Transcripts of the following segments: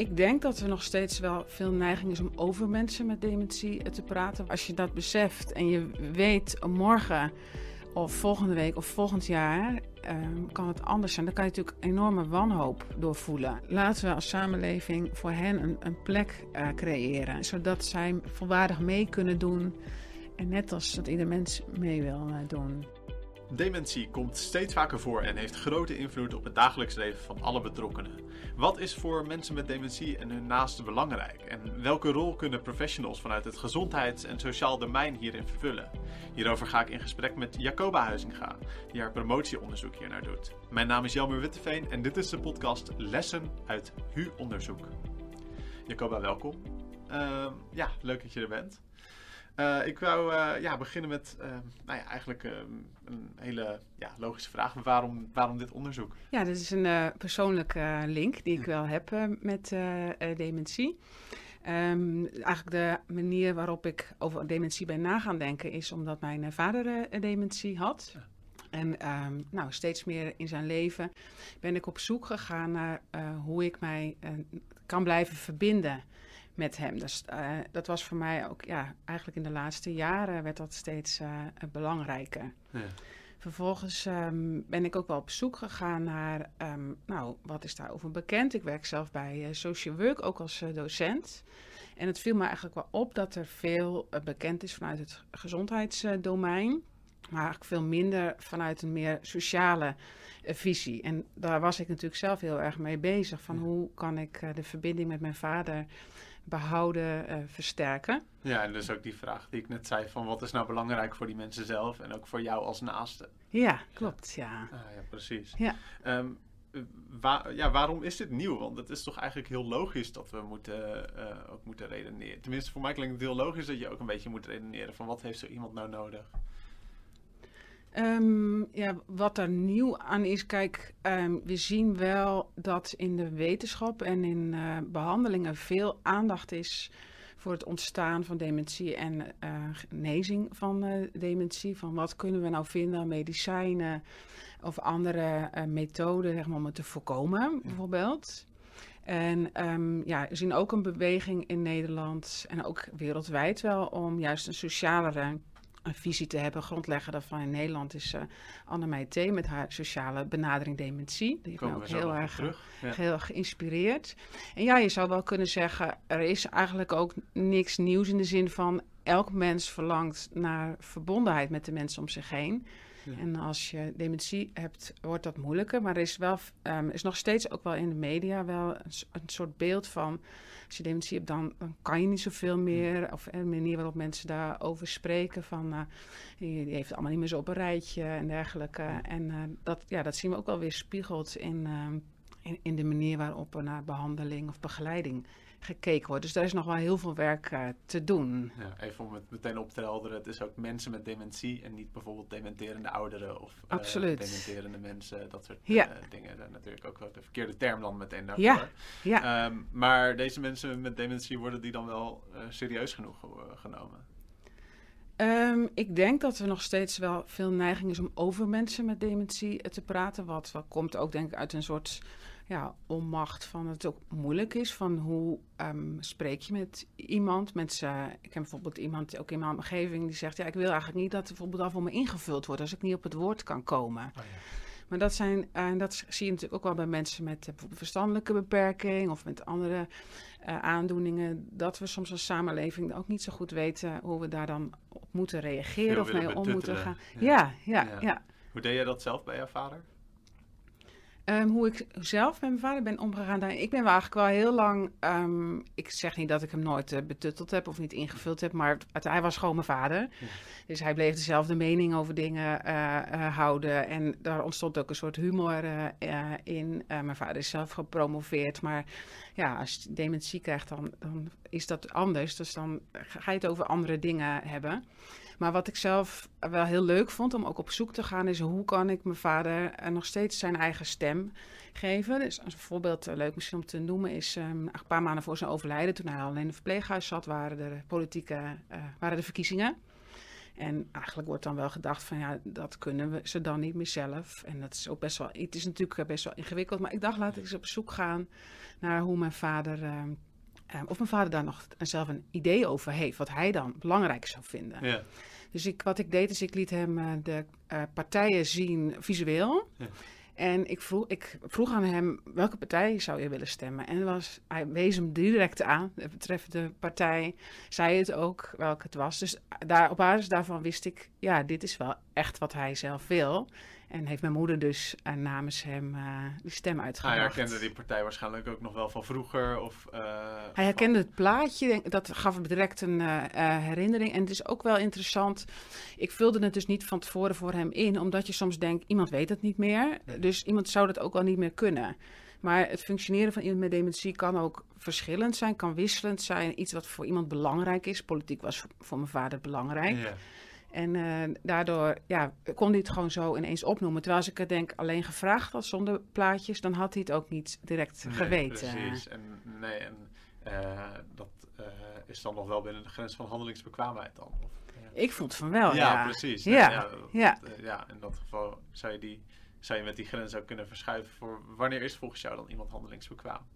ik denk dat er nog steeds wel veel neiging is om over mensen met dementie te praten. Als je dat beseft en je weet morgen of volgende week of volgend jaar ehm, kan het anders zijn. Dan kan je natuurlijk enorme wanhoop doorvoelen. Laten we als samenleving voor hen een, een plek uh, creëren, zodat zij volwaardig mee kunnen doen. En net als dat ieder mens mee wil uh, doen. Dementie komt steeds vaker voor en heeft grote invloed op het dagelijks leven van alle betrokkenen. Wat is voor mensen met dementie en hun naasten belangrijk? En welke rol kunnen professionals vanuit het gezondheids- en sociaal domein hierin vervullen? Hierover ga ik in gesprek met Jacoba Huizinga, die haar promotieonderzoek hiernaar doet. Mijn naam is Jelmer Witteveen en dit is de podcast Lessen uit HU-onderzoek. Jacoba, welkom. Uh, ja, leuk dat je er bent. Uh, ik wou uh, ja, beginnen met uh, nou ja, eigenlijk een hele ja, logische vraag. Waarom, waarom dit onderzoek? Ja, dit is een persoonlijke link die ik wel heb met dementie. Um, eigenlijk de manier waarop ik over dementie ben na gaan denken is omdat mijn vader dementie had. Ja. En um, nou, steeds meer in zijn leven ben ik op zoek gegaan naar hoe ik mij kan blijven verbinden met hem. Dus uh, dat was voor mij ook, ja, eigenlijk in de laatste jaren werd dat steeds uh, belangrijker. Ja. Vervolgens um, ben ik ook wel op zoek gegaan naar, um, nou, wat is daarover bekend? Ik werk zelf bij uh, Social Work, ook als docent. En het viel me eigenlijk wel op dat er veel bekend is vanuit het gezondheidsdomein. Maar eigenlijk veel minder vanuit een meer sociale visie. En daar was ik natuurlijk zelf heel erg mee bezig. Van hoe kan ik de verbinding met mijn vader behouden, uh, versterken. Ja, en dus ook die vraag die ik net zei: van wat is nou belangrijk voor die mensen zelf en ook voor jou als naaste? Ja, klopt, ja. Ja, ah, ja precies. Ja. Um, waar, ja, waarom is dit nieuw? Want het is toch eigenlijk heel logisch dat we moeten, uh, ook moeten redeneren. Tenminste, voor mij klinkt het heel logisch dat je ook een beetje moet redeneren van wat heeft zo iemand nou nodig? Um, ja, wat er nieuw aan is, kijk, um, we zien wel dat in de wetenschap en in uh, behandelingen veel aandacht is voor het ontstaan van dementie en uh, genezing van uh, dementie. Van wat kunnen we nou vinden aan medicijnen of andere methoden zeg maar, om het te voorkomen, bijvoorbeeld. En um, ja, we zien ook een beweging in Nederland en ook wereldwijd wel om juist een socialere een visie te hebben. Grondlegger daarvan in Nederland is uh, Anne T. met haar sociale benadering dementie. Die heeft me ook heel erg, terug. Ja. heel erg geïnspireerd. En ja, je zou wel kunnen zeggen, er is eigenlijk ook niks nieuws in de zin van elk mens verlangt naar verbondenheid met de mensen om zich heen. Ja. En als je dementie hebt, wordt dat moeilijker. Maar er is, wel, um, is nog steeds ook wel in de media wel een, een soort beeld van als je dementie hebt, dan, dan kan je niet zoveel meer. Of een manier waarop mensen daarover spreken. Van uh, die, die, heeft allemaal niet meer zo op een rijtje en dergelijke. En uh, dat, ja, dat zien we ook wel weer spiegeld in, uh, in, in, de manier waarop er naar behandeling of begeleiding gekeken wordt. Dus daar is nog wel heel veel werk uh, te doen. Ja, even om het meteen op te helderen. Het is ook mensen met dementie en niet bijvoorbeeld dementerende ouderen of uh, dementerende mensen. Dat soort ja. uh, dingen. Dan natuurlijk ook wel de verkeerde term dan meteen daarvoor. Ja. ja. Um, maar deze mensen met dementie worden die dan wel serieus genoeg genomen? Um, ik denk dat er nog steeds wel veel neiging is om over mensen met dementie te praten. Wat, wat komt ook denk ik uit een soort ja, onmacht van het ook moeilijk is. Van hoe um, spreek je met iemand? Mensen, ik heb bijvoorbeeld iemand ook in mijn omgeving die zegt: Ja, ik wil eigenlijk niet dat er bijvoorbeeld al voor me ingevuld wordt als ik niet op het woord kan komen. Oh, ja. Maar dat zijn, en dat zie je natuurlijk ook wel bij mensen met bijvoorbeeld verstandelijke beperking of met andere uh, aandoeningen. Dat we soms als samenleving ook niet zo goed weten hoe we daar dan op moeten reageren of mee om moeten gaan. Ja. Ja, ja, ja. Hoe deed jij dat zelf bij jouw vader? Um, hoe ik zelf met mijn vader ben omgegaan. Nou, ik ben wel eigenlijk wel heel lang. Um, ik zeg niet dat ik hem nooit uh, betutteld heb of niet ingevuld heb, maar het, hij was gewoon mijn vader. Ja. Dus hij bleef dezelfde mening over dingen uh, uh, houden. En daar ontstond ook een soort humor in. mijn vader is zelf gepromoveerd, maar ja, als je dementie krijgt, dan, dan is dat anders. Dus dan ga je het over andere dingen hebben. Maar wat ik zelf wel heel leuk vond om ook op zoek te gaan, is hoe kan ik mijn vader nog steeds zijn eigen stem geven. Dus als een voorbeeld uh, leuk misschien om te noemen is um, een paar maanden voor zijn overlijden, toen hij al in een verpleeghuis zat, waren de politieke uh, waren de verkiezingen. En eigenlijk wordt dan wel gedacht van ja, dat kunnen we ze dan niet meer zelf. En dat is ook best wel, het is natuurlijk best wel ingewikkeld. Maar ik dacht, laat ik eens op zoek gaan naar hoe mijn vader, uh, of mijn vader daar nog zelf een idee over heeft. Wat hij dan belangrijk zou vinden. Ja. Dus ik, wat ik deed, is ik liet hem uh, de uh, partijen zien visueel. Ja. En ik vroeg, ik vroeg aan hem, welke partij zou je willen stemmen? En was, hij wees hem direct aan, de betreffende partij, zei het ook welke het was. Dus daar, op basis daarvan wist ik, ja, dit is wel echt wat hij zelf wil. En heeft mijn moeder dus uh, namens hem uh, die stem uitgebracht. Hij herkende die partij waarschijnlijk ook nog wel van vroeger? Of, uh, hij herkende van... het plaatje, dat gaf hem direct een herinnering. En het is ook wel interessant, ik vulde het dus niet van tevoren voor hem in, omdat je soms denkt, iemand weet het niet meer. Dus iemand zou dat ook wel niet meer kunnen. Maar het functioneren van iemand met dementie kan ook verschillend zijn, kan wisselend zijn. Iets wat voor iemand belangrijk is. Politiek was voor mijn vader belangrijk. Ja. En uh, daardoor ja, kon hij het gewoon zo ineens opnoemen. Terwijl als ik het denk alleen gevraagd had zonder plaatjes, dan had hij het ook niet direct nee, geweten. Precies. En, nee, en uh, dat uh, is dan nog wel binnen de grens van handelingsbekwaamheid dan? Of, ik vond van wel, ja. Ja, precies. Ja, ja, ja. Dat, ja. in dat geval zou je, die, zou je met die grens ook kunnen verschuiven voor wanneer is volgens jou dan iemand handelingsbekwaam?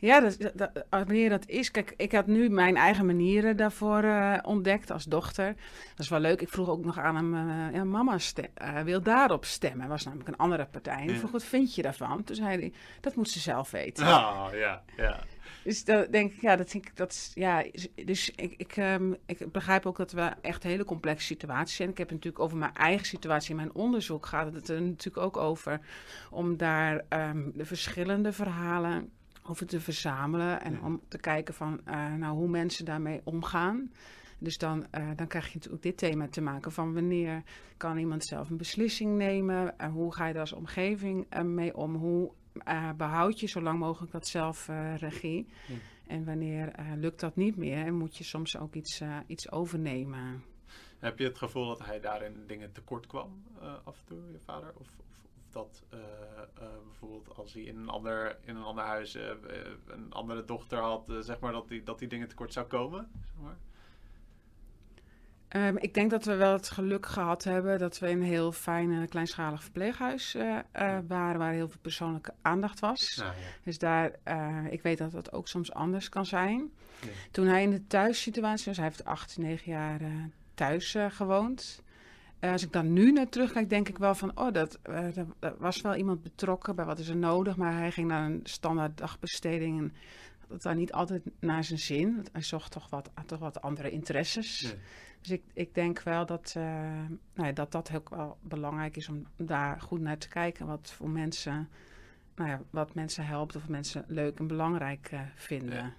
Ja, dat, dat, wanneer dat is. Kijk, ik had nu mijn eigen manieren daarvoor uh, ontdekt als dochter. Dat is wel leuk. Ik vroeg ook nog aan hem, uh, ja, mama uh, wil daarop stemmen. Dat was namelijk een andere partij. En ik vroeg, wat vind je daarvan? Toen zei hij, dat moet ze zelf weten. Oh, ja, ja. Dus dat denk ik, ja, dat denk ik, dat is, ja, dus ik, ik, um, ik begrijp ook dat we echt hele complexe situaties zijn. Ik heb het natuurlijk over mijn eigen situatie in mijn onderzoek gaat het er natuurlijk ook over om daar um, de verschillende verhalen over te verzamelen en om te kijken van uh, nou, hoe mensen daarmee omgaan. Dus dan, uh, dan krijg je natuurlijk dit thema te maken van wanneer kan iemand zelf een beslissing nemen en hoe ga je daar als omgeving uh, mee om? Hoe behoud je zo lang mogelijk dat zelfregie? Ja. En wanneer lukt dat niet meer en moet je soms ook iets, iets overnemen? Heb je het gevoel dat hij daarin dingen tekort kwam af en toe, je vader? Of, of dat uh, uh, bijvoorbeeld als hij in een ander, in een ander huis uh, een andere dochter had, zeg maar, dat die, dat die dingen tekort zou komen? Zeg maar. Um, ik denk dat we wel het geluk gehad hebben dat we in een heel fijn kleinschalig verpleeghuis waren, waar heel veel persoonlijke aandacht was. Nou, ja. Dus daar, ik weet dat dat ook soms anders kan zijn. Ja. Toen hij in de thuissituatie was, hij heeft 8, 9 jaar thuis gewoond. Uh, als ik dan nu naar terugkijk, denk ik wel van, oh, dat, uh, er was wel iemand betrokken bij wat is er nodig, maar hij ging naar een standaard dagbesteding en dat was niet altijd naar zijn zin. Hij zocht toch wat, toch wat andere interesses. Dus ik, ik denk wel dat, uh, nou ja, dat dat ook wel belangrijk is om daar goed naar te kijken. Wat voor mensen, nou ja, wat mensen helpt of mensen leuk en belangrijk vinden. Ja.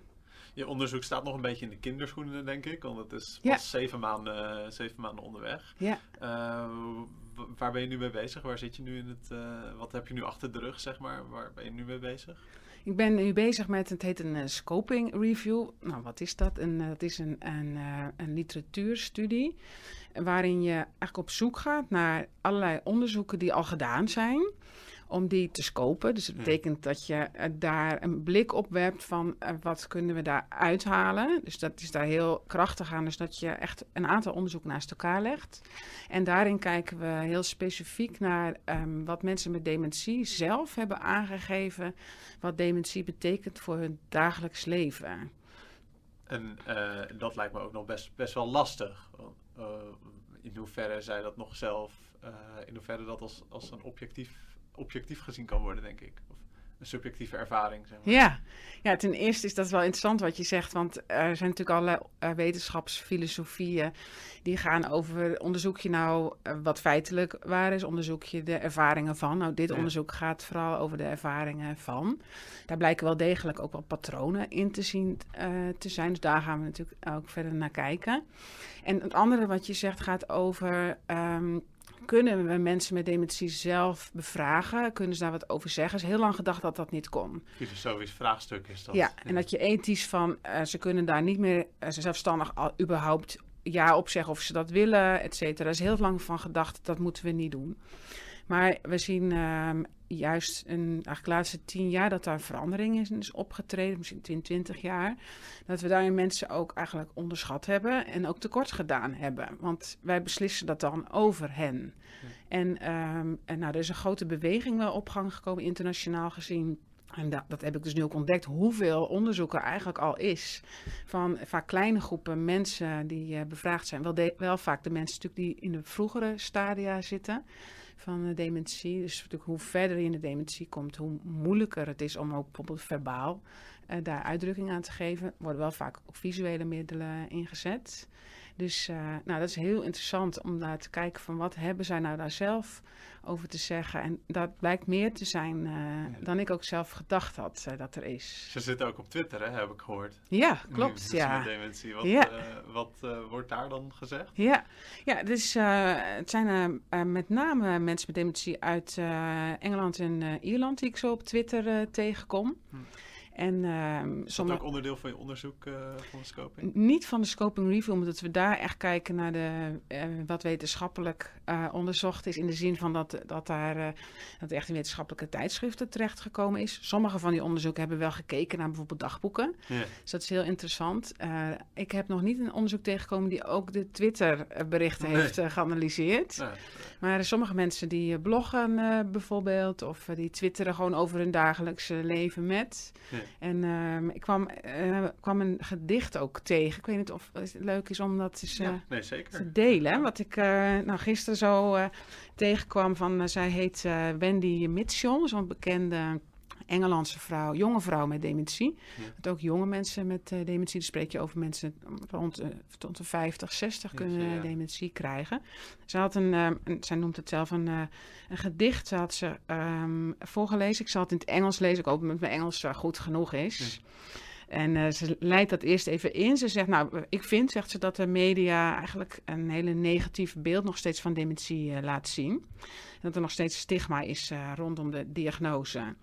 Je onderzoek staat nog een beetje in de kinderschoenen, denk ik. Want het is pas ja. zeven, maanden, zeven maanden onderweg. Ja. Uh, waar ben je nu mee bezig? Waar zit je nu in het... Uh, wat heb je nu achter de rug, zeg maar? Waar ben je nu mee bezig? Ik ben nu bezig met, het heet een scoping review. Nou, wat is dat? Een, dat is een, een, een literatuurstudie. Waarin je eigenlijk op zoek gaat naar allerlei onderzoeken die al gedaan zijn om die te scopen. Dus dat betekent dat je uh, daar een blik op werpt van uh, wat kunnen we daar uithalen. Dus dat is daar heel krachtig aan. Dus dat je echt een aantal onderzoeken naast elkaar legt. En daarin kijken we heel specifiek naar um, wat mensen met dementie zelf hebben aangegeven. Wat dementie betekent voor hun dagelijks leven. En uh, dat lijkt me ook nog best, best wel lastig. in hoeverre zij dat nog zelf, in hoeverre dat als, als een objectief objectief gezien kan worden, denk ik. Of een subjectieve ervaring. Zeg maar. ja. ja, ten eerste is dat wel interessant wat je zegt, want er zijn natuurlijk allerlei uh, wetenschapsfilosofieën die gaan over onderzoek je nou uh, wat feitelijk waar is, onderzoek je de ervaringen van. Nou, dit ja. onderzoek gaat vooral over de ervaringen van. Daar blijken wel degelijk ook wel patronen in te zien uh, te zijn, dus daar gaan we natuurlijk ook verder naar kijken. En het andere wat je zegt gaat over. Um, kunnen we mensen met dementie zelf bevragen? Kunnen ze daar wat over zeggen? Is heel lang gedacht dat dat niet kon. Filosofisch vraagstuk is dat. Ja, en dat je ethisch van, uh, ze kunnen daar niet meer uh, zelfstandig al, überhaupt ja op zeggen of ze dat willen, et cetera. Er is heel lang van gedacht, dat moeten we niet doen. Maar we zien uh, juist een, eigenlijk de laatste tien jaar dat daar verandering is, is opgetreden, misschien 20, 20 jaar. Dat we daarin mensen ook eigenlijk onderschat hebben en ook tekort gedaan hebben. Want wij beslissen dat dan over hen. En, ehm, en nou, er is een grote beweging wel op gang gekomen, internationaal gezien. En dat, dat heb ik dus nu ook ontdekt, hoeveel onderzoek er eigenlijk al is. Van vaak kleine groepen mensen die uh, bevraagd zijn. Wel, de, wel vaak de mensen natuurlijk die in de vroegere stadia zitten van de dementie. Dus natuurlijk hoe verder je in de dementie komt, hoe moeilijker het is om ook bijvoorbeeld verbaal uh, daar uitdrukking aan te geven. Worden wel vaak ook visuele middelen ingezet. Dus uh, nou, dat is heel interessant om daar te kijken van wat hebben zij nou daar zelf over te zeggen. En dat blijkt meer te zijn uh, ja. dan ik ook zelf gedacht had uh, dat er is. Ze zitten ook op Twitter, hè, heb ik gehoord. Ja, klopt. Nu, ja. Dementie. Wat, ja. wat wordt daar dan gezegd? Ja, ja dus, het zijn met name mensen met dementie uit Engeland en Ierland die ik zo op Twitter tegenkom. Hm. En, uh, is dat ook onderdeel van je onderzoek uh, van de scoping? Niet van de scoping review, omdat we daar echt kijken naar de, uh, wat wetenschappelijk uh, onderzocht is. In de zin van dat, dat daar dat echt in wetenschappelijke tijdschriften terechtgekomen is. Sommige van die onderzoeken hebben wel gekeken naar bijvoorbeeld dagboeken. Yeah. Dus dat is heel interessant. ik heb nog niet een onderzoek tegengekomen die ook de Twitter-berichten nee. heeft geanalyseerd. Maar sommige mensen die bloggen bijvoorbeeld, of die twitteren gewoon over hun dagelijkse leven met. Yeah. En uh, ik kwam, uh, kwam een gedicht ook tegen. Ik weet niet of het leuk is om dat eens, uh, ja, nee, te delen. Wat ik eh, nou, gisteren zo tegenkwam van, zij heet Wendy Mitchell, zo'n bekende Engelandse vrouw, jonge vrouw met dementie. Ja. Dat ook jonge mensen met uh, dementie, dan spreek je over mensen rond, uh, rond de 50, 60 kunnen ja. dementie krijgen. Ze had een, een, zij noemt het zelf een, een gedicht, ze had ze um, voorgelezen. Ik zal het in het Engels lezen, ik hoop dat mijn Engels goed genoeg is. En ze leidt dat eerst even in. Ze zegt, nou, ik vind, zegt ze, dat de media eigenlijk een hele negatief beeld nog steeds van dementie laat zien. En dat er nog steeds stigma is rondom de diagnose.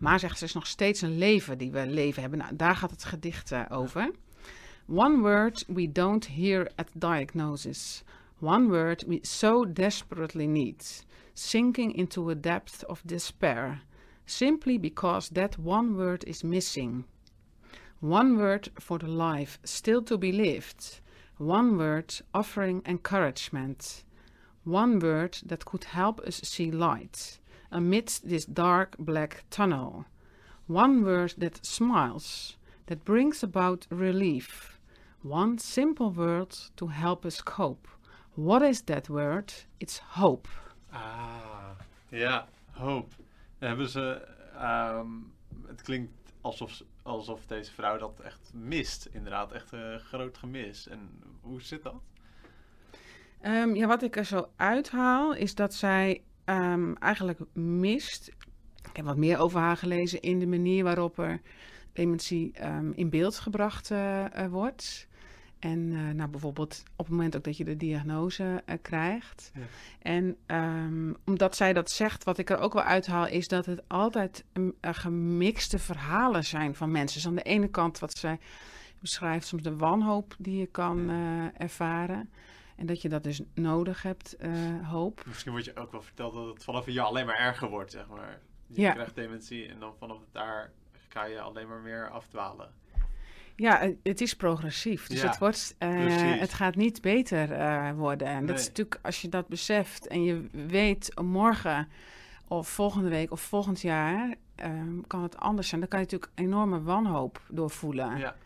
Maar zegt ze, is nog steeds een leven die we leven hebben. Nou, daar gaat het gedicht uh, over. One word we don't hear at diagnosis. One word we so desperately need. Sinking into a depth of despair. Simply because that one word is missing. One word for the life still to be lived. One word offering encouragement. One word that could help us see light amidst this dark black tunnel. One word that smiles, that brings about relief. One simple word to help us cope. What is that word? It's hope. Ah, ja, hope. Hebben ze. Um, het klinkt alsof, alsof deze vrouw dat echt mist, inderdaad. Echt een groot gemis. En hoe zit dat? Um, ja, wat ik er zo uithaal is dat zij um, eigenlijk mist. Ik heb wat meer over haar gelezen in de manier waarop er dementie um, in beeld gebracht uh, uh, wordt. En uh, nou, bijvoorbeeld op het moment ook dat je de diagnose krijgt. Ja. En um, omdat zij dat zegt, wat ik er ook wel uithaal, is dat het altijd gemixte verhalen zijn van mensen. Dus aan de ene kant wat zij beschrijft, soms de wanhoop die je kan ja. ervaren. En dat je dat dus nodig hebt, uh, hoop. Misschien wordt je ook wel verteld dat het vanaf een jaar alleen maar erger wordt, zeg maar. Je ja. krijgt dementie en dan vanaf daar ga je alleen maar meer afdwalen. Ja, het is progressief. Dus ja, het, wordt, uh, het gaat niet beter uh, worden. En nee. dat is natuurlijk, als je dat beseft en je weet morgen of volgende week of volgend jaar um, kan het anders zijn. Dan kan je natuurlijk enorme wanhoop doorvoelen. Ja.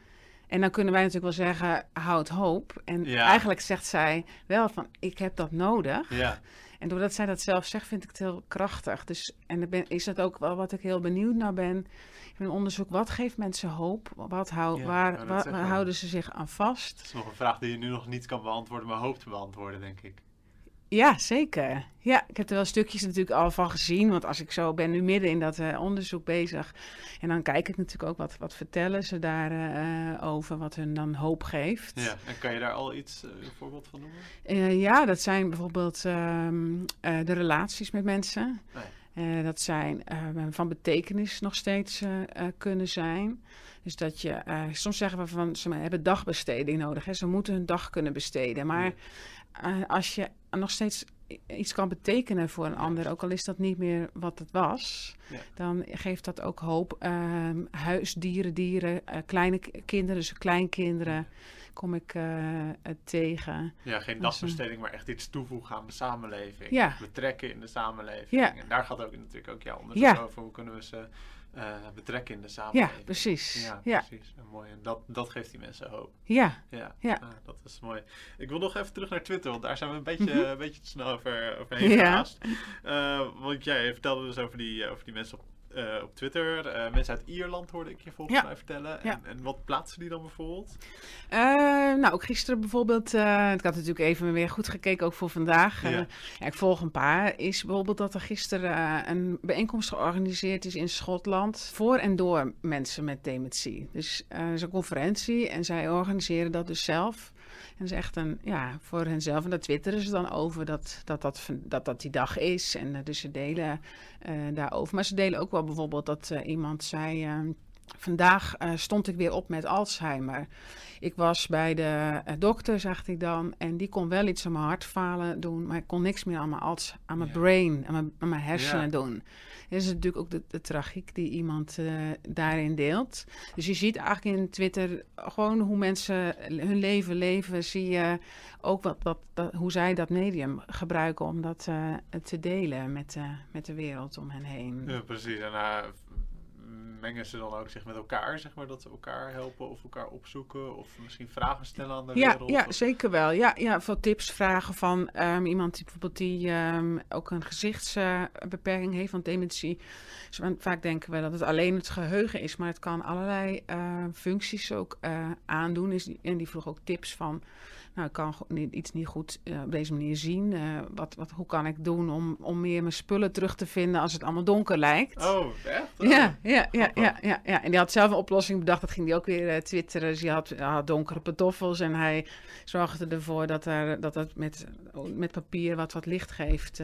En dan kunnen wij natuurlijk wel zeggen, houd hoop. En ja. eigenlijk zegt zij wel van, ik heb dat nodig. Ja. En doordat zij dat zelf zegt, vind ik het heel krachtig. Dus, en dan ben, is dat ook wel wat ik heel benieuwd naar ben. In een onderzoek, wat geeft mensen hoop? Wat hou, ja, waar, waar, waar houden ze zich aan vast? Dat is nog een vraag die je nu nog niet kan beantwoorden, maar hoopt te beantwoorden, denk ik. Ja, zeker. Ja, ik heb er wel stukjes natuurlijk al van gezien. Want als ik zo ben nu midden in dat uh, onderzoek bezig. En dan kijk ik natuurlijk ook wat, wat vertellen ze daarover. Uh, over, wat hun dan hoop geeft. Ja, en kan je daar al iets, uh, een voorbeeld van noemen? Uh, ja, dat zijn bijvoorbeeld um, de relaties met mensen. Nee. dat zijn van betekenis nog steeds kunnen zijn. Dus dat je, soms zeggen we van ze hebben dagbesteding nodig. Hè? Ze moeten hun dag kunnen besteden. Maar. Als je nog steeds iets kan betekenen voor een ander, ook al is dat niet meer wat het was, Ja. dan geeft dat ook hoop. Ehm, huisdieren, dieren, eh, kleine kinderen, dus kleinkinderen kom ik eh, eh, tegen. Ja, geen dagbesteding, maar echt iets toevoegen aan de samenleving. Ja. Betrekken in de samenleving. Ja. En daar gaat ook natuurlijk ook jouw onderzoek Ja. over. Hoe kunnen we ze eh, betrekken in de samenleving. Ja, precies. Ja, Ja, precies. En mooi. En dat, dat geeft die mensen hoop. ja, Ja, Ja. Ah, dat is mooi. Ik wil nog even terug naar Twitter, want daar zijn we een beetje, Mhm. een beetje te snel over, overheen Ja. gehaast. Eh, want jij vertelde dus over die, eh, over die mensen op, op Twitter. Mensen uit Ierland hoorde ik je volgens mij vertellen. En, en wat plaatsen die dan bijvoorbeeld? Eh, nou, ook gisteren bijvoorbeeld. eh, ik had natuurlijk even weer goed gekeken, ook voor vandaag. Eh, Ja. ja, ik volg een paar. Is bijvoorbeeld dat er gisteren eh, een bijeenkomst georganiseerd is in Schotland. voor en door mensen met dementie. Dus eh, er is een conferentie en zij organiseren dat dus zelf. En dat is echt een, ja, voor henzelf. En daar twitteren ze dan over dat dat, dat, dat, dat die dag is. En eh, dus ze delen eh, daarover. Maar ze delen ook wel bijvoorbeeld dat eh, iemand zei. Vandaag eh, stond ik weer op met Alzheimer. Ik was bij de eh, dokter, zegt hij dan, en die kon wel iets aan mijn hartfalen doen, maar ik kon niks meer aan mijn, als, aan mijn Ja. brain, aan mijn, aan mijn hersenen Ja. doen. Dat is natuurlijk ook de, de tragiek die iemand eh, daarin deelt. Dus je ziet eigenlijk in Twitter gewoon hoe mensen hun leven leven, zie je ook wat, wat, dat, hoe zij dat medium gebruiken om dat te delen met, met de wereld om hen heen. Ja, precies. En mengen ze dan ook zich met elkaar, zeg maar, dat ze elkaar helpen of elkaar opzoeken of misschien vragen stellen aan de Ja, wereld? ja Of- zeker wel. Ja, ja, veel tips vragen van ehm, iemand die bijvoorbeeld die ehm, ook een gezichtsbeperking heeft van dementie. Dus want vaak denken we dat het alleen het geheugen is, maar het kan allerlei eh, functies ook eh, aandoen. Is die, en die vroeg ook tips van, nou, ik kan iets niet goed eh, op deze manier zien. Eh, wat, wat, hoe kan ik doen om, om meer mijn spullen terug te vinden als het allemaal donker lijkt? Oh, echt? Oh. Ja, ja, ja, ja, ja, ja. En die had zelf een oplossing bedacht. Dat ging hij ook weer eh, twitteren. Dus hij had, donkere pantoffels. En hij zorgde ervoor dat er, dat het met, met papier wat wat licht geeft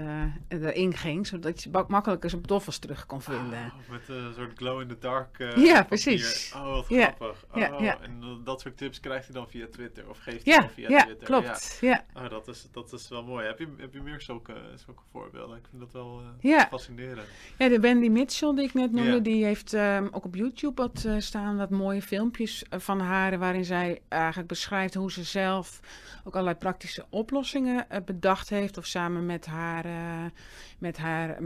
erin ging. Zodat je makkelijker zijn pantoffels terug kon vinden. Oh, met een soort glow-in-the-dark eh, Ja, papier. precies. Oh, wat Ja, grappig. Oh, ja, ja. En dat soort tips krijgt hij dan via Twitter of geeft hij Ja, dan via ja, Twitter? klopt. Ja. Oh, dat is, dat is wel mooi. Heb je, heb je meer zulke, zulke voorbeelden? Ik vind dat wel eh, Ja. fascinerend. Ja, de Wendy Mitchell die ik net noemde, die heeft ehm, ook op YouTube wat eh, staan, wat mooie filmpjes eh, van haar, waarin zij eigenlijk beschrijft hoe ze zelf ook allerlei praktische oplossingen bedacht heeft, of samen met haar, met haar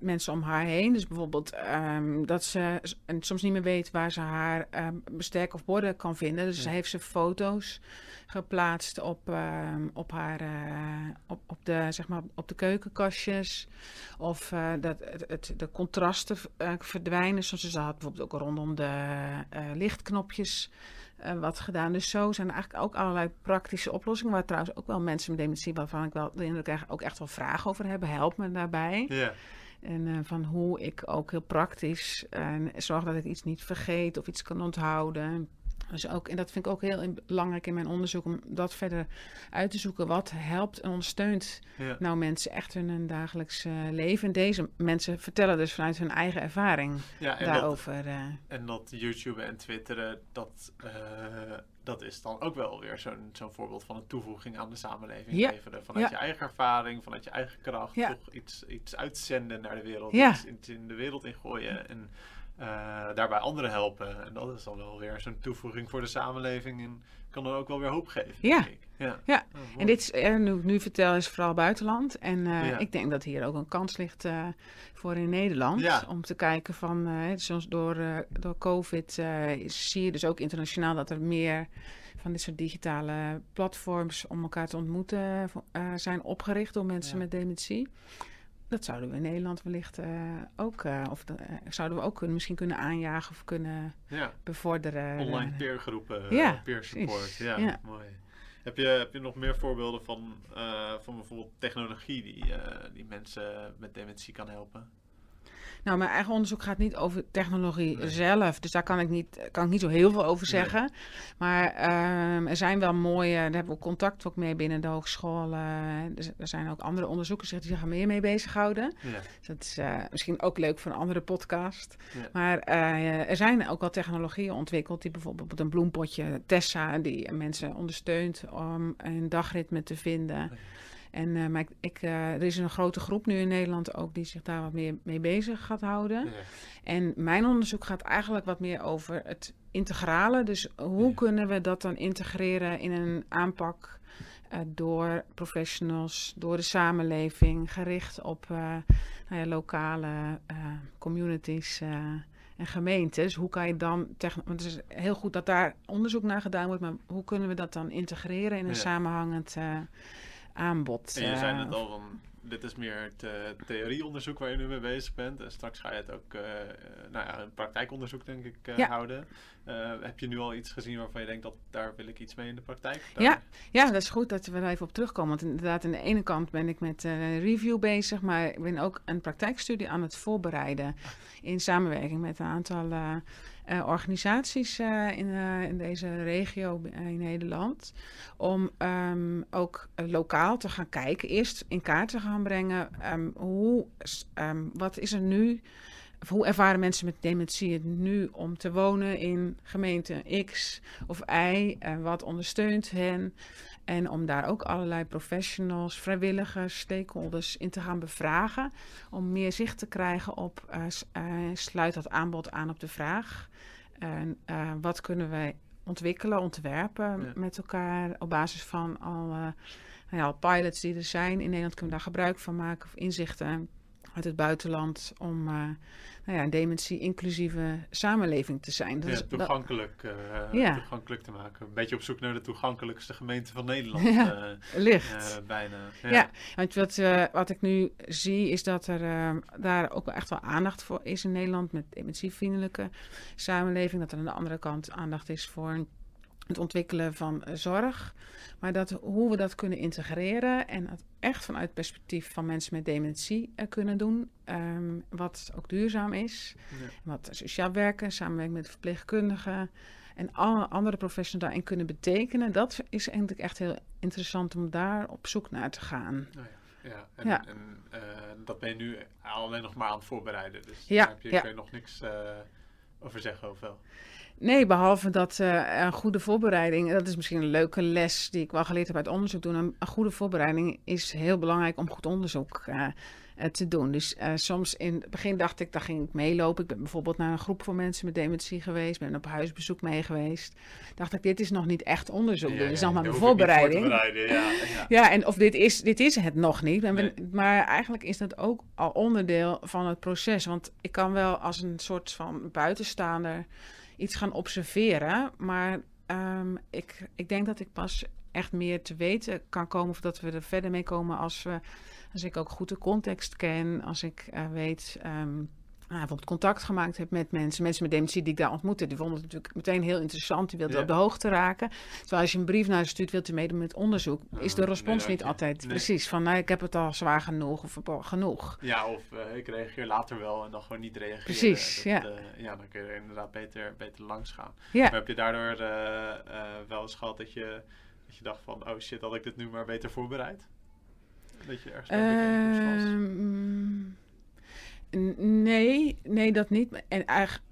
mensen om haar heen. Dus bijvoorbeeld ehm, dat ze en soms niet meer weet waar ze haar ehm bestek of borden kan vinden. Dus Ja. heeft ze foto's geplaatst op, ehm, op haar, eh, op, op de, zeg maar, op de keukenkastjes. Of eh, dat het, het, de contrasten eh, verdwijnen. Zoals ze had bijvoorbeeld ook rondom de lichtknopjes eh, wat gedaan. Dus zo zijn er eigenlijk ook allerlei praktische oplossingen. Waar trouwens ook wel mensen met dementie, waarvan ik wel de indruk krijg, ook echt wel vragen over hebben. Help me daarbij. En eh, van hoe ik ook heel praktisch eh, zorg dat ik iets niet vergeet of iets kan onthouden. Dus ook, en dat vind ik ook heel belangrijk in mijn onderzoek om dat verder uit te zoeken. Wat helpt en ondersteunt Ja. nou mensen echt in hun dagelijks eh, leven? En deze mensen vertellen dus vanuit hun eigen ervaring ja, en dat, daarover. eh. en dat YouTube en Twitteren, dat, eh, dat is dan ook wel weer zo'n zo'n voorbeeld van een toevoeging aan de samenleving Ja. leveren. Vanuit je eigen ervaring, vanuit je eigen kracht, toch iets, iets uitzenden naar de wereld, iets in de wereld ingooien en eh, daarbij anderen helpen. En dat is dan wel weer zo'n toevoeging voor de samenleving en kan dan ook wel weer hoop geven, Ja. Ja. Ja. Oh. En dit is, eh, nu nu vertel, is vooral buitenland. En eh, Ja. ik denk dat hier ook een kans ligt voor in Nederland. Ja. Om te kijken van, soms door, door COVID zie je dus ook internationaal dat er meer van dit soort digitale platforms om elkaar te ontmoeten zijn opgericht door mensen met dementie. Dat zouden we in Nederland wellicht eh, ook, eh, of eh, zouden we ook kunnen, misschien kunnen aanjagen of kunnen ja. bevorderen. Online peergroepen, Ja, peer support. Ja, Ja. mooi. Heb je, heb je nog meer voorbeelden van, van bijvoorbeeld technologie die, die mensen met dementie kan helpen? Nou, mijn eigen onderzoek gaat niet over technologie Nee. zelf. Dus daar kan ik niet, kan ik niet zo heel veel over Nee. zeggen. Maar ehm, er zijn wel mooie, daar hebben we contact ook mee binnen de hogeschool. eh, dus er zijn ook andere onderzoekers die zich er meer mee bezighouden. Ja. Dus dat is eh, misschien ook leuk voor een andere podcast. Ja. Maar eh, er zijn ook wel technologieën ontwikkeld, die bijvoorbeeld een bloempotje Tessa, die mensen ondersteunt om een dagritme te vinden. En uh, maar ik, ik uh, er is een grote groep nu in Nederland ook die zich daar wat meer mee bezig gaat houden. Ja. En mijn onderzoek gaat eigenlijk wat meer over het integrale. Dus hoe ja. kunnen we dat dan integreren in een aanpak uh, door professionals, door de samenleving, gericht op nou ja, lokale communities en gemeentes. Hoe kan je dan, want het is heel goed dat daar onderzoek naar gedaan wordt, maar hoe kunnen we dat dan integreren in een samenhangend aanbod? En je zei het al van, dit is meer het uh, theorieonderzoek waar je nu mee bezig bent. En straks ga je het ook, uh, nou ja, een praktijkonderzoek denk ik ja. houden. heb je nu al iets gezien waarvan je denkt dat daar wil ik iets mee in de praktijk? Ja, ja, dat is goed dat we er even op terugkomen. Want inderdaad, aan de ene kant ben ik met review bezig, maar ik ben ook een praktijkstudie aan het voorbereiden in samenwerking met een aantal uh, organisaties uh, in, in, deze regio in Nederland. Om um, ook lokaal te gaan kijken, eerst in kaart te gaan brengen um, hoe, um, wat is er nu. Hoe ervaren mensen met dementie het nu om te wonen in gemeente X of Y? wat ondersteunt hen? En om daar ook allerlei professionals, vrijwilligers, stakeholders in te gaan bevragen. Om meer zicht te krijgen op, uh, uh, sluit dat aanbod aan op de vraag. En uh, wat kunnen wij ontwikkelen, ontwerpen ja. met elkaar op basis van al, nou ja, al pilots die er zijn. In Nederland kunnen we daar gebruik van maken of inzichten uit het buitenland om uh, nou ja, een dementie-inclusieve samenleving te zijn. Dat ja, is, toegankelijk, uh, ja. toegankelijk te maken. Een beetje op zoek naar de toegankelijkste gemeente van Nederland. Ja, uh, licht. bijna. Ja. want wat, wat ik nu zie is dat er daar ook echt wel aandacht voor is in Nederland met dementievriendelijke samenleving. Dat er aan de andere kant aandacht is voor het ontwikkelen van zorg. Maar dat, hoe we dat kunnen integreren en het echt vanuit het perspectief van mensen met dementie uh, kunnen doen. Um, wat ook duurzaam is. Ja. Wat sociaal werken, samenwerken met verpleegkundigen en alle andere professionals daarin kunnen betekenen. Dat is eigenlijk echt heel interessant om daar op zoek naar te gaan. Oh ja. Ja, en, ja. en uh, dat ben je nu alleen nog maar aan het voorbereiden. Dus daar heb je, kun je nog niks uh, over zeggen, of wel? Nee, behalve dat uh, een goede voorbereiding, dat is misschien een leuke les die ik wel geleerd heb uit onderzoek doen. Een, goede voorbereiding is heel belangrijk om goed onderzoek uh, uh, te doen. Dus soms in het begin dacht ik, daar ging ik meelopen. Ik ben bijvoorbeeld naar een groep van mensen met dementie geweest, ben op huisbezoek mee geweest. Dacht ik, dit is nog niet echt onderzoek, ja, dit is nog maar een voorbereiding. Ja, ja. ja, en of dit is, dit is het nog niet. Nee. Maar eigenlijk is dat ook al onderdeel van het proces. Want ik kan wel als een soort van buitenstaander iets gaan observeren. Maar um, ik, ik denk dat ik pas echt meer te weten kan komen of dat we er verder mee komen als, we, als ik ook goed de context ken, als ik uh, weet um, nou, bijvoorbeeld contact gemaakt heb met mensen, mensen met dementie die ik daar ontmoette, die vonden het natuurlijk meteen heel interessant, die wilden ja. op de hoogte raken. Terwijl als je een brief naar ze stuurt, wilt u meedoen met onderzoek, oh, is de respons nee, niet altijd nee. precies van, nou, ik heb het al zwaar genoeg of genoeg. Ja, of uh, ik reageer later wel en dan gewoon niet reageren. Precies, dat, ja. Uh, ja, dan kun je er inderdaad beter, beter langs gaan. Ja. Maar heb je daardoor uh, wel eens gehad dat je, dat je dacht van, oh shit, had ik dit nu maar beter voorbereid? Dat je ergens um, Nee, nee, dat niet. En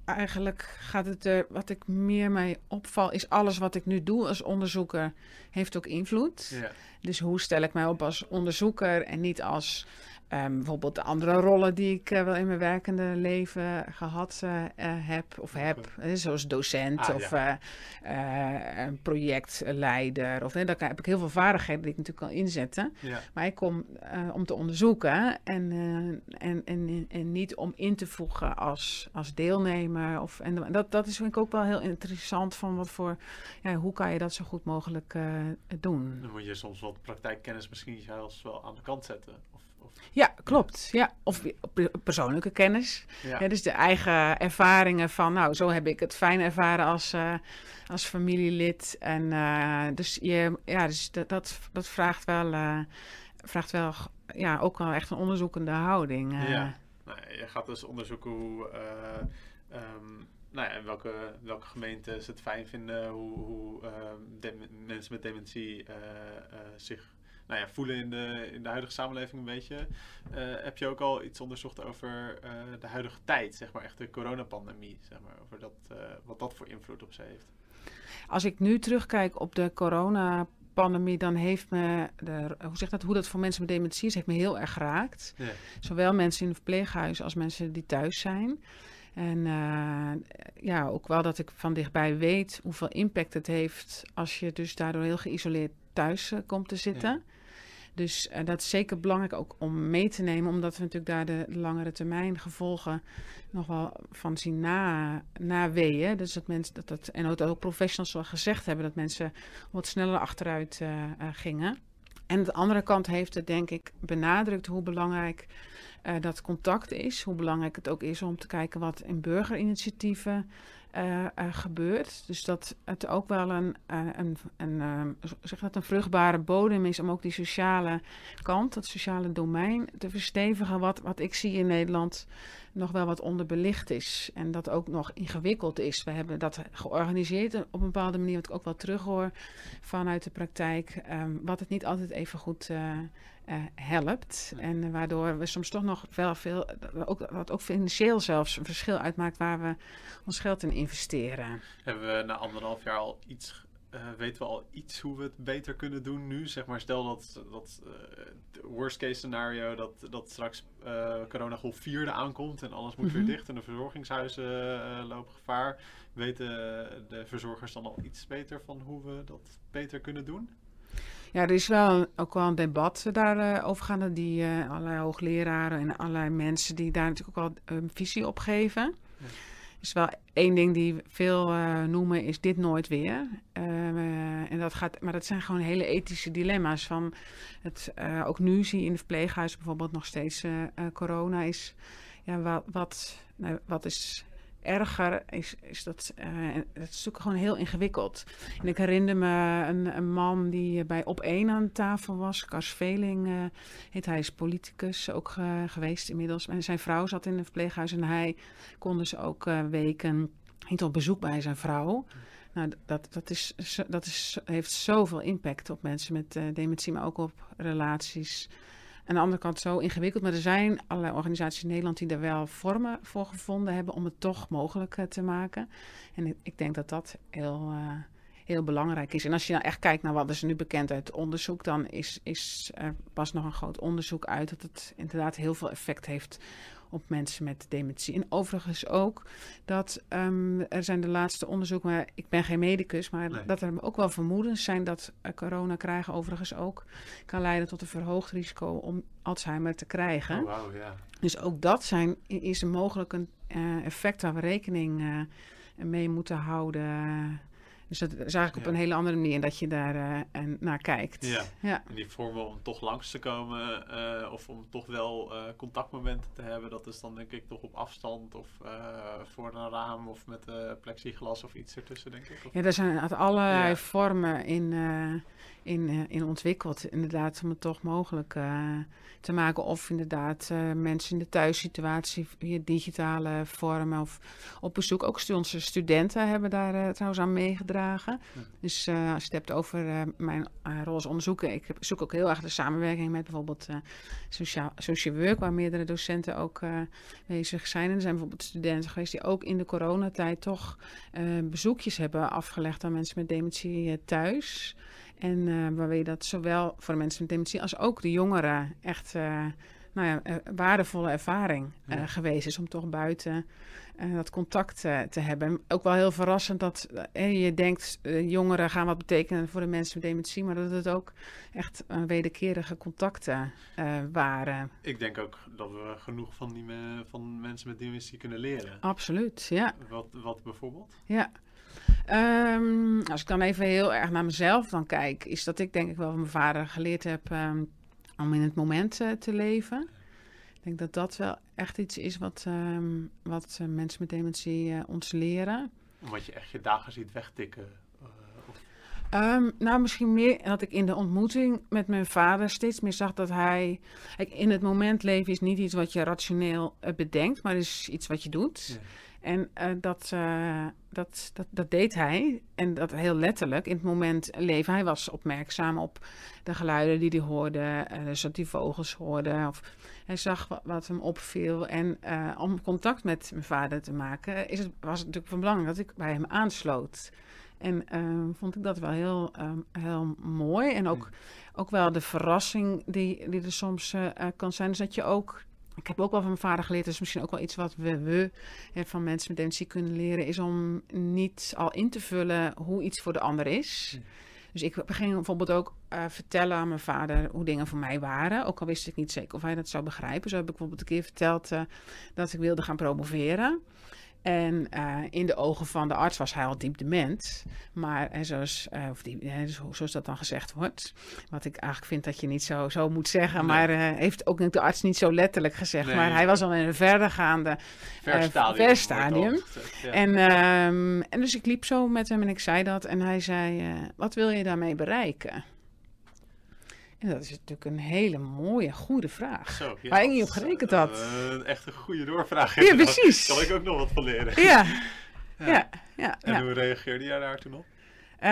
eigenlijk gaat het er, wat ik meer mij opval, is alles wat ik nu doe als onderzoeker, heeft ook invloed. Ja. Dus hoe stel ik mij op als onderzoeker en niet als Um, bijvoorbeeld de andere rollen die ik uh, wel in mijn werkende leven gehad uh, uh, heb of heb, zoals docent ah, of ja. projectleider. Of, daar heb ik heel veel vaardigheden die ik natuurlijk kan inzetten. Ja. Maar ik kom om te onderzoeken en, en, en, en niet om in te voegen als, als deelnemer. Of, en dat, dat is vind ik ook wel heel interessant van wat voor, ja, hoe kan je dat zo goed mogelijk doen. Dan moet je soms wat praktijkkennis misschien zelfs wel aan de kant zetten. Of ja, klopt. Ja. Of persoonlijke kennis. Ja. ja. dus de eigen ervaringen van, nou, zo heb ik het fijn ervaren als, uh, als familielid. En uh, dus, je, ja, dus dat, dat, dat vraagt wel, uh, vraagt wel ja, ook wel echt een onderzoekende houding. Ja, nou, je gaat dus onderzoeken hoe... Um, nou ja, welke, welke gemeentes het fijn vinden, hoe, hoe mensen met dementie zich nou ja, voelen in de, in de huidige samenleving een beetje. Uh, heb je ook al iets onderzocht over uh, de huidige tijd, zeg maar, echt de coronapandemie, zeg maar, over dat, uh, wat dat voor invloed op ze heeft? Als ik nu terugkijk op de corona pandemie, dan heeft me, de, hoe zeg dat, hoe dat voor mensen met dementie is, heeft me heel erg geraakt. Ja. Zowel mensen in het verpleeghuis als mensen die thuis zijn. En uh, ja, ook wel dat ik van dichtbij weet hoeveel impact het heeft als je dus daardoor heel geïsoleerd thuis uh, komt te zitten. Dus uh, dat is zeker belangrijk ook om mee te nemen, omdat we natuurlijk daar de langere termijn gevolgen nog wel van zien na. Dus dat mensen, dat, dat, en ook, professionals wel gezegd hebben dat mensen wat sneller achteruit gingen. En aan de andere kant heeft het denk ik benadrukt hoe belangrijk dat contact is. Hoe belangrijk het ook is om te kijken wat in burgerinitiatieven gebeurt. Dus dat het ook wel een, een, een, zeg dat een vruchtbare bodem is om ook die sociale kant, dat sociale domein, te verstevigen. Wat, wat ik zie in Nederland nog wel wat onderbelicht is en dat ook nog ingewikkeld is. We hebben dat georganiseerd op een bepaalde manier, wat ik ook wel terughoor vanuit de praktijk, um, wat het niet altijd even goed uh, helpt. En waardoor we soms toch nog wel veel, ook, wat ook financieel zelfs een verschil uitmaakt waar we ons geld in investeren. Hebben we na anderhalf jaar al iets uh, weten we al iets hoe we het beter kunnen doen nu? Zeg maar, stel dat, dat uh, worst case scenario dat, dat straks uh, coronagolf 4 aankomt en alles moet mm -hmm. weer mhm. dicht en de verzorgingshuizen lopen gevaar. Weten de verzorgers dan al iets beter van hoe we dat beter kunnen doen? Ja, er is wel ook wel een debat daarover gaande. Die allerlei hoogleraren en allerlei mensen die daar natuurlijk ook al een visie op geven. Ja. Is wel één ding die veel uh, noemen, is dit nooit weer. en dat gaat, maar dat zijn gewoon hele ethische dilemma's. Van het, ook nu zie je in de verpleeghuizen bijvoorbeeld nog steeds corona is. Ja, wat, wat, nou, wat is erger is, is dat, uh, is natuurlijk gewoon heel ingewikkeld. Ik herinner me een, een man die bij Op 1 aan tafel was, Kars Veling uh, heet hij, is politicus ook geweest inmiddels. En zijn vrouw zat in een verpleeghuis en hij kon dus ook weken niet op bezoek bij zijn vrouw. Nou, dat, dat, is, dat is, heeft zoveel impact op mensen met dementie, maar ook op relaties aan de andere kant zo ingewikkeld. Maar er zijn allerlei organisaties in Nederland die er wel vormen voor gevonden hebben om het toch mogelijk uh, te maken. En ik, denk dat dat heel, uh, heel belangrijk is. En als je nou echt kijkt naar wat is nu bekend uit onderzoek, dan is, is er pas nog een groot onderzoek uit dat het inderdaad heel veel effect heeft op mensen met dementie. En overigens ook dat um, er zijn de laatste onderzoeken, maar ik ben geen medicus, maar nee. dat er ook wel vermoedens zijn dat uh, corona krijgen overigens ook kan leiden tot een verhoogd risico om Alzheimer te krijgen. Oh, wow, yeah. Dus ook dat zijn, is mogelijk een uh, effect waar we rekening uh, mee moeten houden. Dus dat is eigenlijk ja. op een hele andere manier dat je daar uh, naar kijkt. Ja. ja. En die vormen om toch langs te komen uh, of om toch wel uh, contactmomenten te hebben, dat is dan denk ik toch op afstand of voor een raam of met plexiglas of iets ertussen, denk ik. Of... Ja, er zijn allerlei ja. vormen in, in, in ontwikkeld, inderdaad, om het toch mogelijk te maken. Of inderdaad mensen in de thuissituatie via digitale vormen of op bezoek. Ook onze studenten hebben daar trouwens aan meegedragen. Ja. Dus als je het hebt over mijn rol als onderzoeker, ik zoek ook heel erg de samenwerking met bijvoorbeeld sociaal, social work, waar meerdere docenten ook bezig zijn. En er zijn bijvoorbeeld studenten geweest die ook in de coronatijd toch bezoekjes hebben afgelegd aan mensen met dementie thuis. En uh, waarbij dat zowel voor de mensen met dementie als ook de jongeren echt uh, nou ja, uh, waardevolle ervaring ja. geweest is om toch buiten dat contact te hebben. Ook wel heel verrassend dat je denkt, jongeren gaan wat betekenen voor de mensen met dementie, maar dat het ook echt wederkerige contacten waren. Ik denk ook dat we genoeg van, die me, van mensen met dementie kunnen leren. Absoluut, ja. Wat, wat bijvoorbeeld? Ja. Um, als ik dan even heel erg naar mezelf dan kijk, is dat ik denk ik wel van mijn vader geleerd heb um, om in het moment te leven. Ik denk dat dat wel echt iets is wat, um, wat uh, mensen met dementie uh, ons leren. Omdat je echt je dagen ziet wegtikken? Um, nou, misschien meer dat ik in de ontmoeting met mijn vader steeds meer zag dat hij... Kijk, in het moment leven is niet iets wat je rationeel bedenkt, maar is iets wat je doet. Ja. En uh, dat, uh, dat, dat, dat deed hij. En dat heel letterlijk in het moment leven. Hij was opmerkzaam op de geluiden die hij hoorde. Uh, dus dat hij vogels hoorde. Of hij zag wat, wat hem opviel. En om contact met mijn vader te maken, is het, was het natuurlijk van belang dat ik bij hem aansloot. En vond ik dat wel heel, ehm, heel mooi. En ook, ook wel de verrassing die, die er soms eh, eh, kan zijn. Dus dat je ook ik heb ook wel van mijn vader geleerd, dat is misschien ook wel iets wat we, van mensen met dementie kunnen leren, is om niet al in te vullen hoe iets voor de ander is. Dus ik ging bijvoorbeeld ook eh, vertellen aan mijn vader hoe dingen voor mij waren. Ook al wist ik niet zeker of hij dat zou begrijpen. Zo heb ik bijvoorbeeld een keer verteld uh, dat ik wilde gaan promoveren. En uh, in de ogen van de arts was hij al diep dement. Maar en zoals, uh, of die, zoals dat dan gezegd wordt. Wat ik eigenlijk vind dat je niet zo, zo moet zeggen. Nee. Maar uh, heeft ook de arts niet zo letterlijk gezegd. Nee. Maar hij was al in een verdergaande verstadium. Ja. En, um, en dus ik liep zo met hem en ik zei dat. En hij zei, wat wil je daarmee bereiken? En dat is natuurlijk een hele mooie, goede vraag. Zo, ja, waar ik niet op gerekend had. Uh, echt een goede doorvraag. Ja, precies. Daar kan ik ook nog wat van leren. Ja, ja. ja, ja en hoe reageerde jij daar toen op? Uh,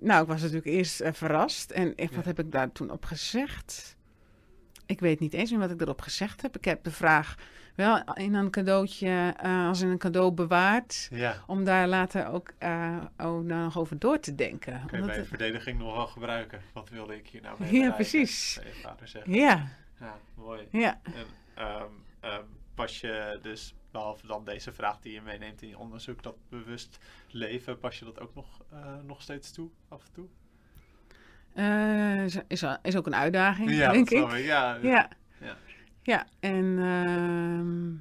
nou, ik was natuurlijk eerst uh, verrast. En wat heb ik daar toen op gezegd? Ik weet niet eens meer wat ik erop gezegd heb. Ik heb de vraag wel in een cadeautje, uh, als in een cadeau bewaard. Ja. Om daar later ook uh, oh, daar nog over door te denken. Kun je bij het... verdediging nog wel gebruiken. Wat wilde ik hier nou mee Ja, precies. Ja. Ja, mooi. Ja. En, um, um, pas je dus, behalve dan deze vraag die je meeneemt in je onderzoek, dat bewust leven, pas je dat ook nog, uh, nog steeds toe, af en toe? Uh, is, is, is ook een uitdaging, ja, denk ik. ik. Ja, ja. ja. Ja, en uh,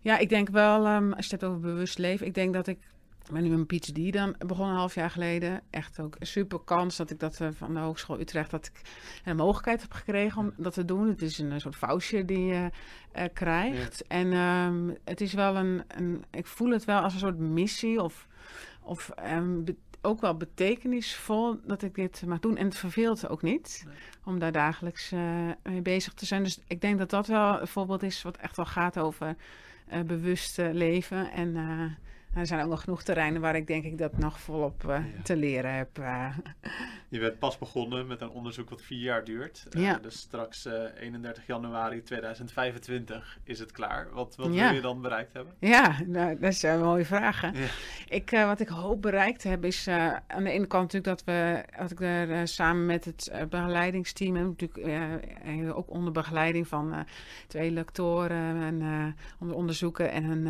ja, ik denk wel, um, als je het hebt over bewust leven, ik denk dat ik, ik ben nu mijn PhD dan begonnen een half jaar geleden. Echt ook een super kans dat ik dat uh, van de Hogeschool Utrecht, dat ik een mogelijkheid heb gekregen om dat te doen. Het is een, een soort voucher die je uh, krijgt. En um, het is wel een, een, ik voel het wel als een soort missie of, of um, ook wel betekenisvol dat ik dit mag doen. En het verveelt ook niet nee. om daar dagelijks uh, mee bezig te zijn. Dus ik denk dat dat wel een voorbeeld is wat echt wel gaat over uh, bewust leven. En uh, er zijn ook nog genoeg terreinen waar ik denk ik dat nog volop ja. te leren heb. Je bent pas begonnen met een onderzoek wat vier jaar duurt. Ja. dus straks 31 januari 2025 is het klaar. Wat, wat ja. wil je dan bereikt hebben? Ja, nou, dat zijn mooie vragen. Ja. Ik, uh, wat ik hoop bereikt heb is aan de ene kant natuurlijk dat we, dat ik er samen met het begeleidingsteam, en natuurlijk ook onder begeleiding van twee lectoren en onder onderzoeken en een,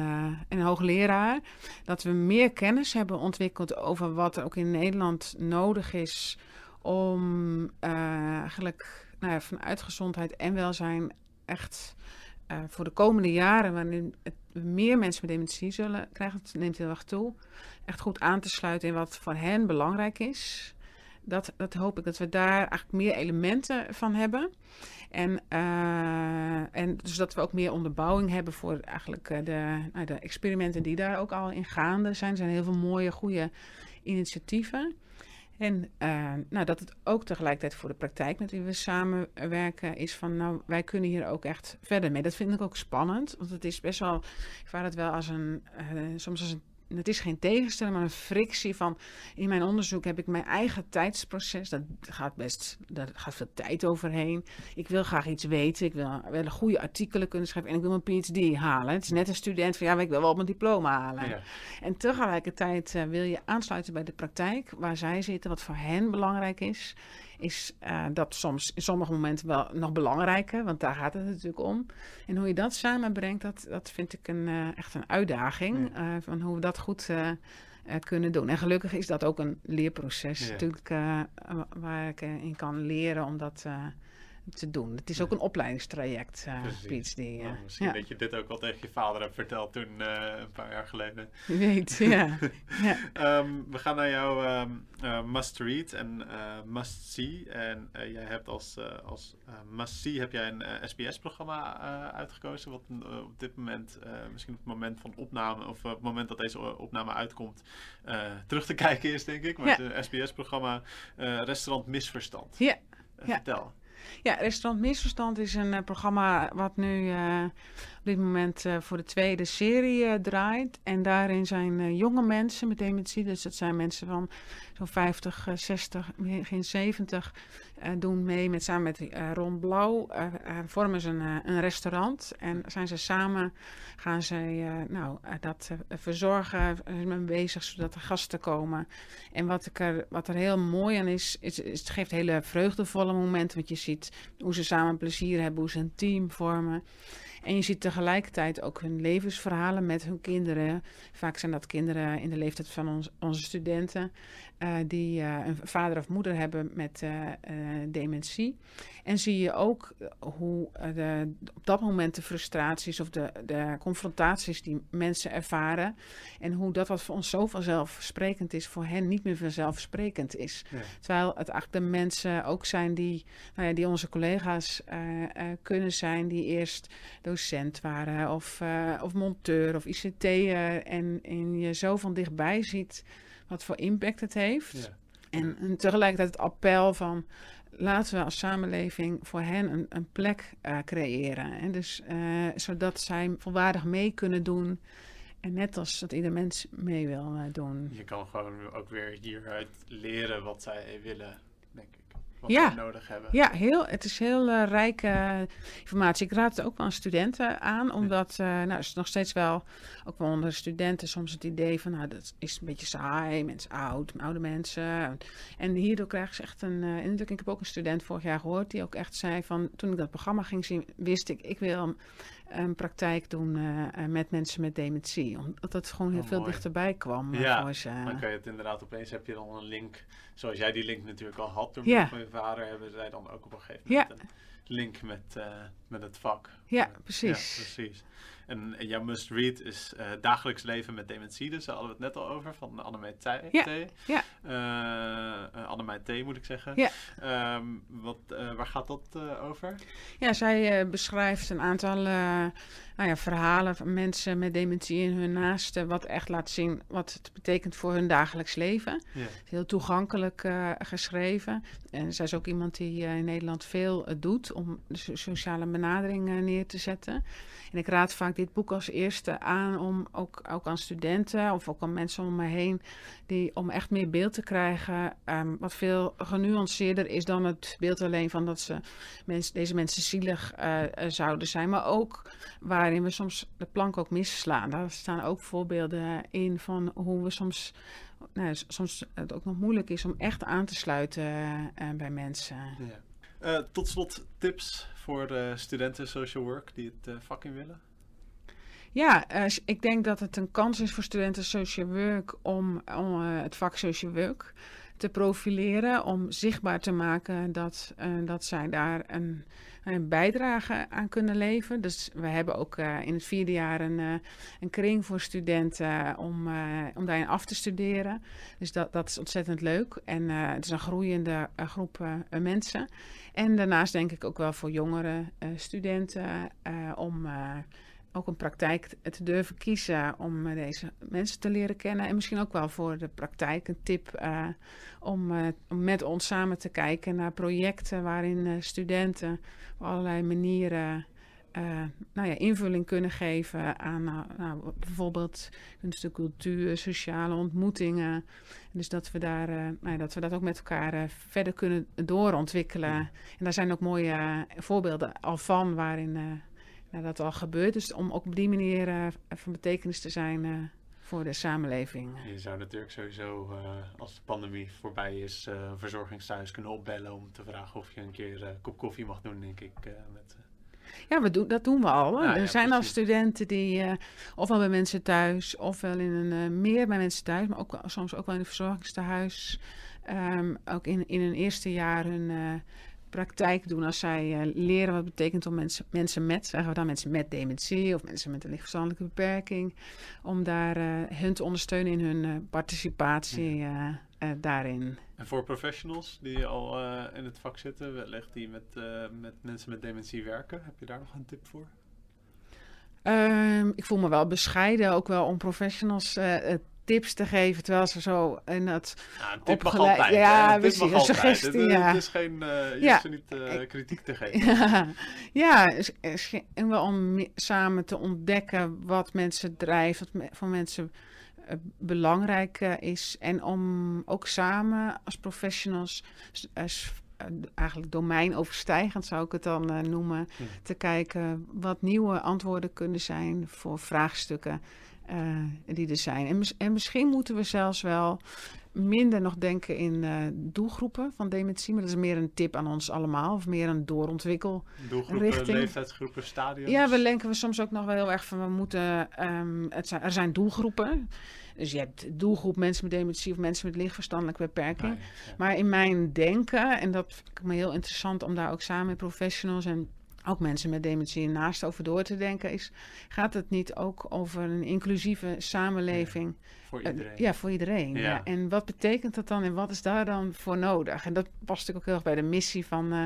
en een hoogleraar, dat we meer kennis hebben ontwikkeld over wat er ook in Nederland nodig is om uh, eigenlijk nou ja, vanuit gezondheid en welzijn echt uh, voor de komende jaren, waarin het, meer mensen met dementie zullen krijgen, het neemt heel erg toe, echt goed aan te sluiten in wat voor hen belangrijk is. Dat, dat hoop ik dat we daar eigenlijk meer elementen van hebben. En, uh, en dus dat we ook meer onderbouwing hebben voor eigenlijk de, nou, de experimenten die daar ook al in gaande zijn. Er zijn heel veel mooie, goede initiatieven. En uh, nou, dat het ook tegelijkertijd voor de praktijk met wie we samenwerken is van, nou, wij kunnen hier ook echt verder mee. Dat vind ik ook spannend, want het is best wel, ik vaar het wel als een, uh, soms als een het is geen tegenstelling, maar een frictie van. In mijn onderzoek heb ik mijn eigen tijdsproces. Dat gaat best. Daar gaat veel tijd overheen. Ik wil graag iets weten. Ik wil, wil goede artikelen kunnen schrijven. En ik wil mijn PhD halen. Het is net een student van ja, ik wil wel mijn diploma halen. Ja. En tegelijkertijd uh, wil je aansluiten bij de praktijk waar zij zitten, wat voor hen belangrijk is is uh, dat soms in sommige momenten wel nog belangrijker, want daar gaat het natuurlijk om. En hoe je dat samenbrengt, dat, dat vind ik een, uh, echt een uitdaging. Ja. Uh, van hoe we dat goed kunnen doen. En gelukkig is dat ook een leerproces, ja. natuurlijk, waar ik in kan leren om dat te doen. Het is ook een opleidingstraject, uh, PhD. Uh, nou, misschien ja. dat je dit ook al tegen je vader hebt verteld toen uh, een paar jaar geleden. Je weet, ja. ja. um, we gaan naar jouw um, uh, must read en must see. En jij hebt als, als must see heb jij een SBS-programma uitgekozen, wat op dit moment, misschien op het moment van opname of op het moment dat deze opname uitkomt, terug te kijken is, denk ik. Maar ja. het SBS-programma Restaurant Misverstand. Ja. Vertel. Ja, Restaurant Misverstand is een uh, programma wat nu uh, op dit moment uh, voor de tweede serie draait. En daarin zijn jonge mensen met dementie, dus dat zijn mensen van zo'n 50, 60, begin 70, doen mee met, samen met Ron Blauw. vormen ze een, een, restaurant en zijn ze samen, gaan zij nou, dat verzorgen, zijn bezig zodat er gasten komen. En wat, ik er, wat er heel mooi aan is, is, is het geeft hele vreugdevolle momenten, want je ziet hoe ze samen plezier hebben, hoe ze een team vormen. En je ziet tegelijkertijd ook hun levensverhalen met hun kinderen. Vaak zijn dat kinderen in de leeftijd van ons, onze studenten. Uh, die uh, een vader of moeder hebben met uh, dementie. En zie je ook hoe de, op dat moment de frustraties of de, de confrontaties die mensen ervaren. En hoe dat wat voor ons zo vanzelfsprekend is, voor hen niet meer vanzelfsprekend is. Ja. Terwijl het de mensen ook zijn die, nou ja, die onze collega's kunnen zijn, die eerst docent waren of, of monteur of ICT'er. En, en je zo van dichtbij ziet wat voor impact het heeft. Ja. En, en, tegelijkertijd het appel van laten we als samenleving voor hen een, een plek uh, creëren. En dus, uh, zodat zij volwaardig mee kunnen doen. En net als dat ieder mens mee wil uh, doen. Je kan gewoon ook weer hieruit leren wat zij willen ja. nodig hebben. Ja, heel, het is heel uh, rijke informatie. Ik raad het ook wel aan studenten aan, omdat uh, nou, is nog steeds wel, ook wel onder studenten, soms het idee van, nou, dat is een beetje saai, mensen oud, oude mensen. En hierdoor krijgen ze echt een, uh, en ik heb ook een student vorig jaar gehoord, die ook echt zei van, toen ik dat programma ging zien, wist ik, ik wil een praktijk doen uh, met mensen met dementie. Omdat het gewoon heel oh, veel dichterbij kwam ja, dan kan je het inderdaad opeens, heb je dan een link, zoals jij die link natuurlijk al had door ja. Vader, hebben zij dan ook op een gegeven moment ja. een link met, uh, met het vak. Ja, precies. Ja, precies. En, jouw must read is uh, Dagelijks leven met dementie. Dus daar hadden we het net al over, van Annemij T. Ja, ja. Uh, Annemij T, moet ik zeggen. Ja. Um, wat, uh, waar gaat dat over? Ja, zij beschrijft een aantal nou ja, verhalen van mensen met dementie en hun naasten. Wat echt laat zien wat het betekent voor hun dagelijks leven. Ja. Heel toegankelijk geschreven. En zij is ook iemand die in Nederland veel doet om de sociale benadering neer te zetten. En ik raad vaak dit boek als eerste aan om ook, ook aan studenten of ook aan mensen om me heen, die, om echt meer beeld te krijgen, um, wat veel genuanceerder is dan het beeld alleen van dat ze mens, deze mensen zielig uh, zouden zijn, maar ook waarin we soms de plank ook misslaan. Daar staan ook voorbeelden in van hoe we soms nou, soms het ook nog moeilijk is om echt aan te sluiten uh, bij mensen. Ja. Tot slot tips voor de studenten social work die het uh, vak in willen? Ja, uh, ik denk dat het een kans is voor studenten social work om, om uh, het vak social work te profileren, om zichtbaar te maken dat, dat zij daar een, een, bijdrage aan kunnen leveren. Dus we hebben ook in het vierde jaar een, een kring voor studenten om, om daarin af te studeren. Dus dat, dat is ontzettend leuk en het is een groeiende groep mensen. En daarnaast denk ik ook wel voor jongere studenten om ook een praktijk te durven kiezen om deze mensen te leren kennen. En misschien ook wel voor de praktijk een tip om, om, met ons samen te kijken naar projecten waarin studenten op allerlei manieren nou ja, invulling kunnen geven aan uh, nou, bijvoorbeeld kunst cultuur, sociale ontmoetingen. Dus dat we, daar, nou, dat we dat ook met elkaar verder kunnen doorontwikkelen. En daar zijn ook mooie voorbeelden al van waarin dat al gebeurt. Dus om ook op die manier van betekenis te zijn voor de samenleving. Je zou natuurlijk sowieso, als de pandemie voorbij is, een verzorgingstehuis kunnen opbellen om te vragen of je een keer een kop koffie mag doen, denk ik, met ja, we doen, dat doen we al. er zijn al studenten die uh, ofwel bij mensen thuis, ofwel in een uh, meer bij mensen thuis, maar ook soms ook wel in een verzorgingstehuis. Um, ook in, in een eerste jaar hun uh, praktijk doen als zij leren wat het betekent om mensen, mensen met, zeggen we dan mensen met dementie of mensen met een lichtverstandelijke beperking, om daar hun te ondersteunen in hun participatie daarin. En voor professionals die al uh, in het vak zitten, wellicht die met, uh, met mensen met dementie werken, heb je daar nog een tip voor? Um, ik voel me wel bescheiden, ook wel om professionals uh, tips te geven terwijl ze zo in dat Ja, opgeleid- altijd. Ja, precies, een suggestie, Het, ja. het is geen, eh, je Ja. ze niet eh, kritiek te geven. Ja, ja en wel om me- samen te ontdekken wat mensen drijft, wat me- voor mensen eh, belangrijk eh, is. En om ook samen als professionals, eh, eh, eigenlijk domeinoverstijgend zou ik het dan eh, noemen, Hm. te kijken wat nieuwe antwoorden kunnen zijn voor vraagstukken eh, die er zijn. En, mis- en misschien moeten we zelfs wel minder nog denken in eh, doelgroepen van dementie. Maar dat is meer een tip aan ons allemaal. Of meer een doorontwikkel. Doelgroepen, Richting- leeftijdsgroepen, stadiums. Ja, we denken we soms ook nog wel heel erg van... we moeten... ehm, het zijn, er zijn doelgroepen. Dus je hebt doelgroep mensen met dementie... of mensen met lichtverstandelijke beperking. Nee, ja. Maar in mijn denken, en dat vind ik me heel interessant om daar ook samen met professionals en ook mensen met dementie naast over door te denken, is, gaat het niet ook over een inclusieve samenleving? Voor Eh, iedereen. ja, voor iedereen. Ja. Ja. En wat betekent dat dan en wat is daar dan voor nodig? En dat past natuurlijk ook heel erg bij de missie van, eh,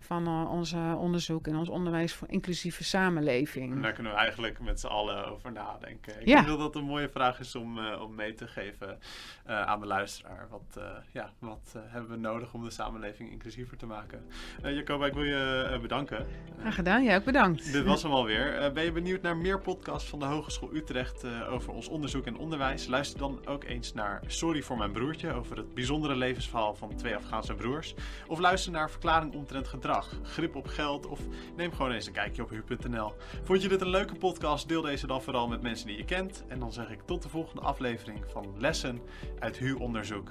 van eh, onze onderzoek en ons onderwijs voor inclusieve En samenleving. daar kunnen we eigenlijk met z'n allen over nadenken. Ik Ja. denk dat dat een mooie vraag is om, om mee te geven aan de luisteraar. Wat, ja, wat hebben we nodig om de samenleving inclusiever te maken? Jacoba, ik wil je bedanken. Graag gedaan, jij ook bedankt. Dit was hem alweer. Ben je benieuwd naar meer podcasts van de Hogeschool Utrecht over ons onderzoek en onderwijs? Dan ook eens naar Sorry voor mijn broertje over het bijzondere levensverhaal van twee Afghaanse broers. Of luister naar Verklaring omtrent gedrag, grip op geld of neem gewoon eens een kijkje op hu.nl. Vond je dit een leuke podcast? Deel deze dan vooral met mensen die je kent. En dan zeg ik tot de volgende aflevering van Lessen uit Hu Onderzoek.